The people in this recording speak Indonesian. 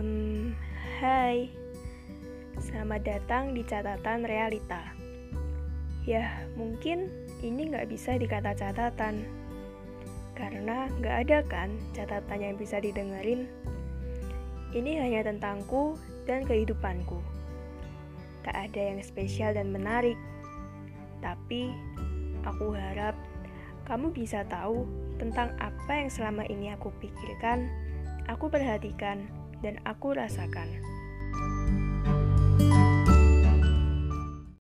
Hai, selamat datang di catatan realita. Ya, mungkin ini nggak bisa dikata catatan, karena nggak ada kan catatan yang bisa didengerin. Ini hanya tentangku dan kehidupanku. Tak ada yang spesial dan menarik, tapi aku harap kamu bisa tahu tentang apa yang selama ini aku pikirkan, aku perhatikan, dan aku rasakan.